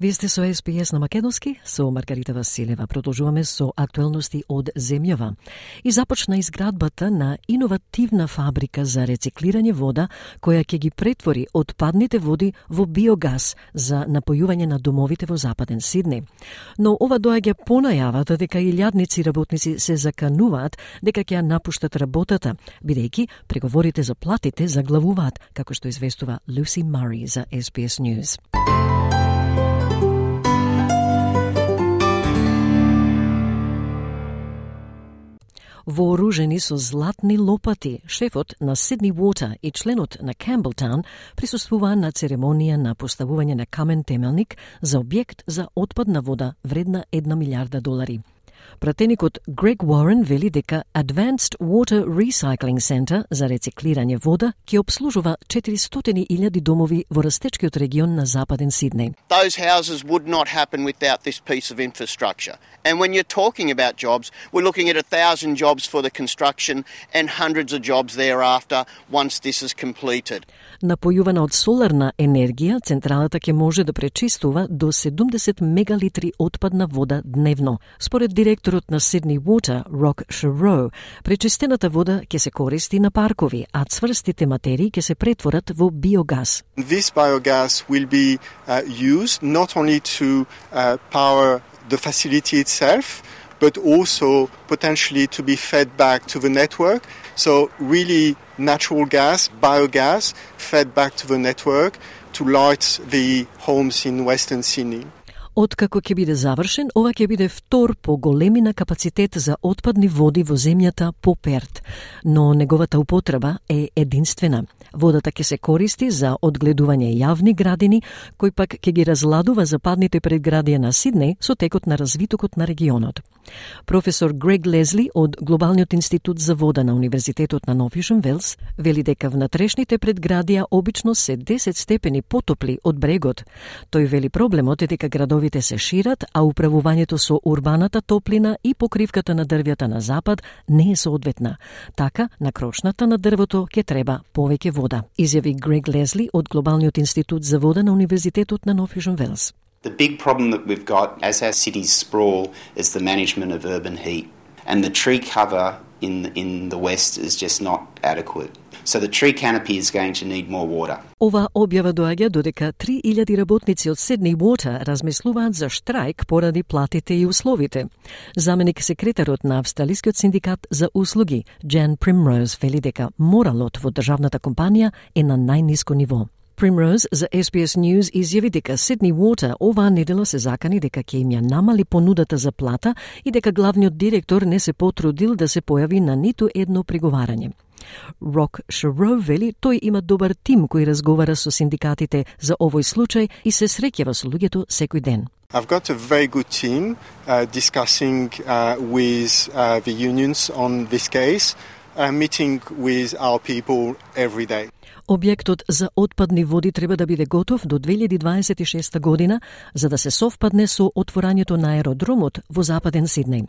Вие сте со СПС на Македонски, со Маргарита Василева. Продолжуваме со актуелности од земјава. И започна изградбата на иновативна фабрика за рециклирање вода, која ќе ги претвори отпадните води во биогаз за напојување на домовите во Западен Сидни. Но ова доаѓа по најавата дека илјадници работници се закануваат дека ќе ја напуштат работата, бидејќи преговорите за платите заглавуваат, како што известува Луси Мари за SBS News. Вооружени со златни лопати. Шефот на Сидни Water и членот на Кемблтаун присуствуваа на церемонија на поставување на камен темелник за објект за отпадна вода вредна една милиарда долари. Пратеникот Грег Уорен вели дека Advanced Water Recycling Center за рециклирање вода ќе обслужува 400.000 домови во растечкиот регион на Западен Сиднеј. Those houses would not happen without this piece of infrastructure. And when you're talking about jobs, we're looking at a thousand jobs for the construction and hundreds of jobs thereafter once this is completed. Напојувана од соларна енергија, централата ќе може да пречистува до 70 мегалитри отпадна вода дневно. Според директорот на Sydney Water, Рок Шаро, пречистената вода ќе се користи на паркови, а цврстите материи ќе се претворат во биогаз. This biogas will be uh, used not only to uh, power the facility itself, but also potentially to be fed back to the network. So, really, natural gas, biogas, fed back to the network to light the homes in Western Sydney. Откако ќе биде завршен, ова ќе биде втор по големина капацитет за отпадни води во земјата по Перт, но неговата употреба е единствена. Водата ќе се користи за одгледување јавни градини, кој пак ќе ги разладува западните предградија на Сиднеј со текот на развитокот на регионот. Професор Грег Лезли од Глобалниот институт за вода на Универзитетот на Нов Јужен Велс вели дека внатрешните предградија обично се 10 степени потопли од брегот. Тој вели проблемот е дека градовите се шират, а управувањето со урбаната топлина и покривката на дрвјата на запад не е соодветна. Така, на крошната на дрвото ќе треба повеќе вода, изјави Грег Лезли од Глобалниот институт за вода на Универзитетот на Нов Јужен Велс. The big problem that we've got as our cities sprawl is the management of urban heat. And the tree cover in, in the west is just not adequate. So the tree canopy is going to need more water. Ова објава доаѓа додека 3000 работници од Sydney Water размислуваат за штрајк поради платите и условите. Заменик секретарот на Австралискиот синдикат за услуги, Джен Примроуз, вели дека моралот во државната компанија е на најниско ниво. Primrose за SBS News изјави дека Sydney Water оваа недела се закани дека ќе им ја намали понудата за плата и дека главниот директор не се потрудил да се појави на ниту едно преговарање. Рок Шаро вели тој има добар тим кој разговара со синдикатите за овој случај и се среќава со луѓето секој ден. I've got a very good team uh, discussing uh, with uh, the unions on this case, uh, meeting with our people every day. Објектот за отпадни води треба да биде готов до 2026 година, за да се совпадне со отворањето на аеродромот во Западен Сиднеј.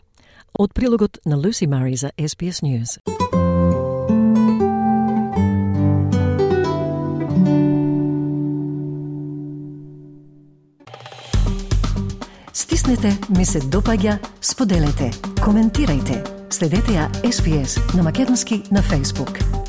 Од прилогот на Lucy Мари за SBS News. Стиснете, ми се допаѓа, споделете, коментирајте. Следете ја SPS на Македонски на Facebook.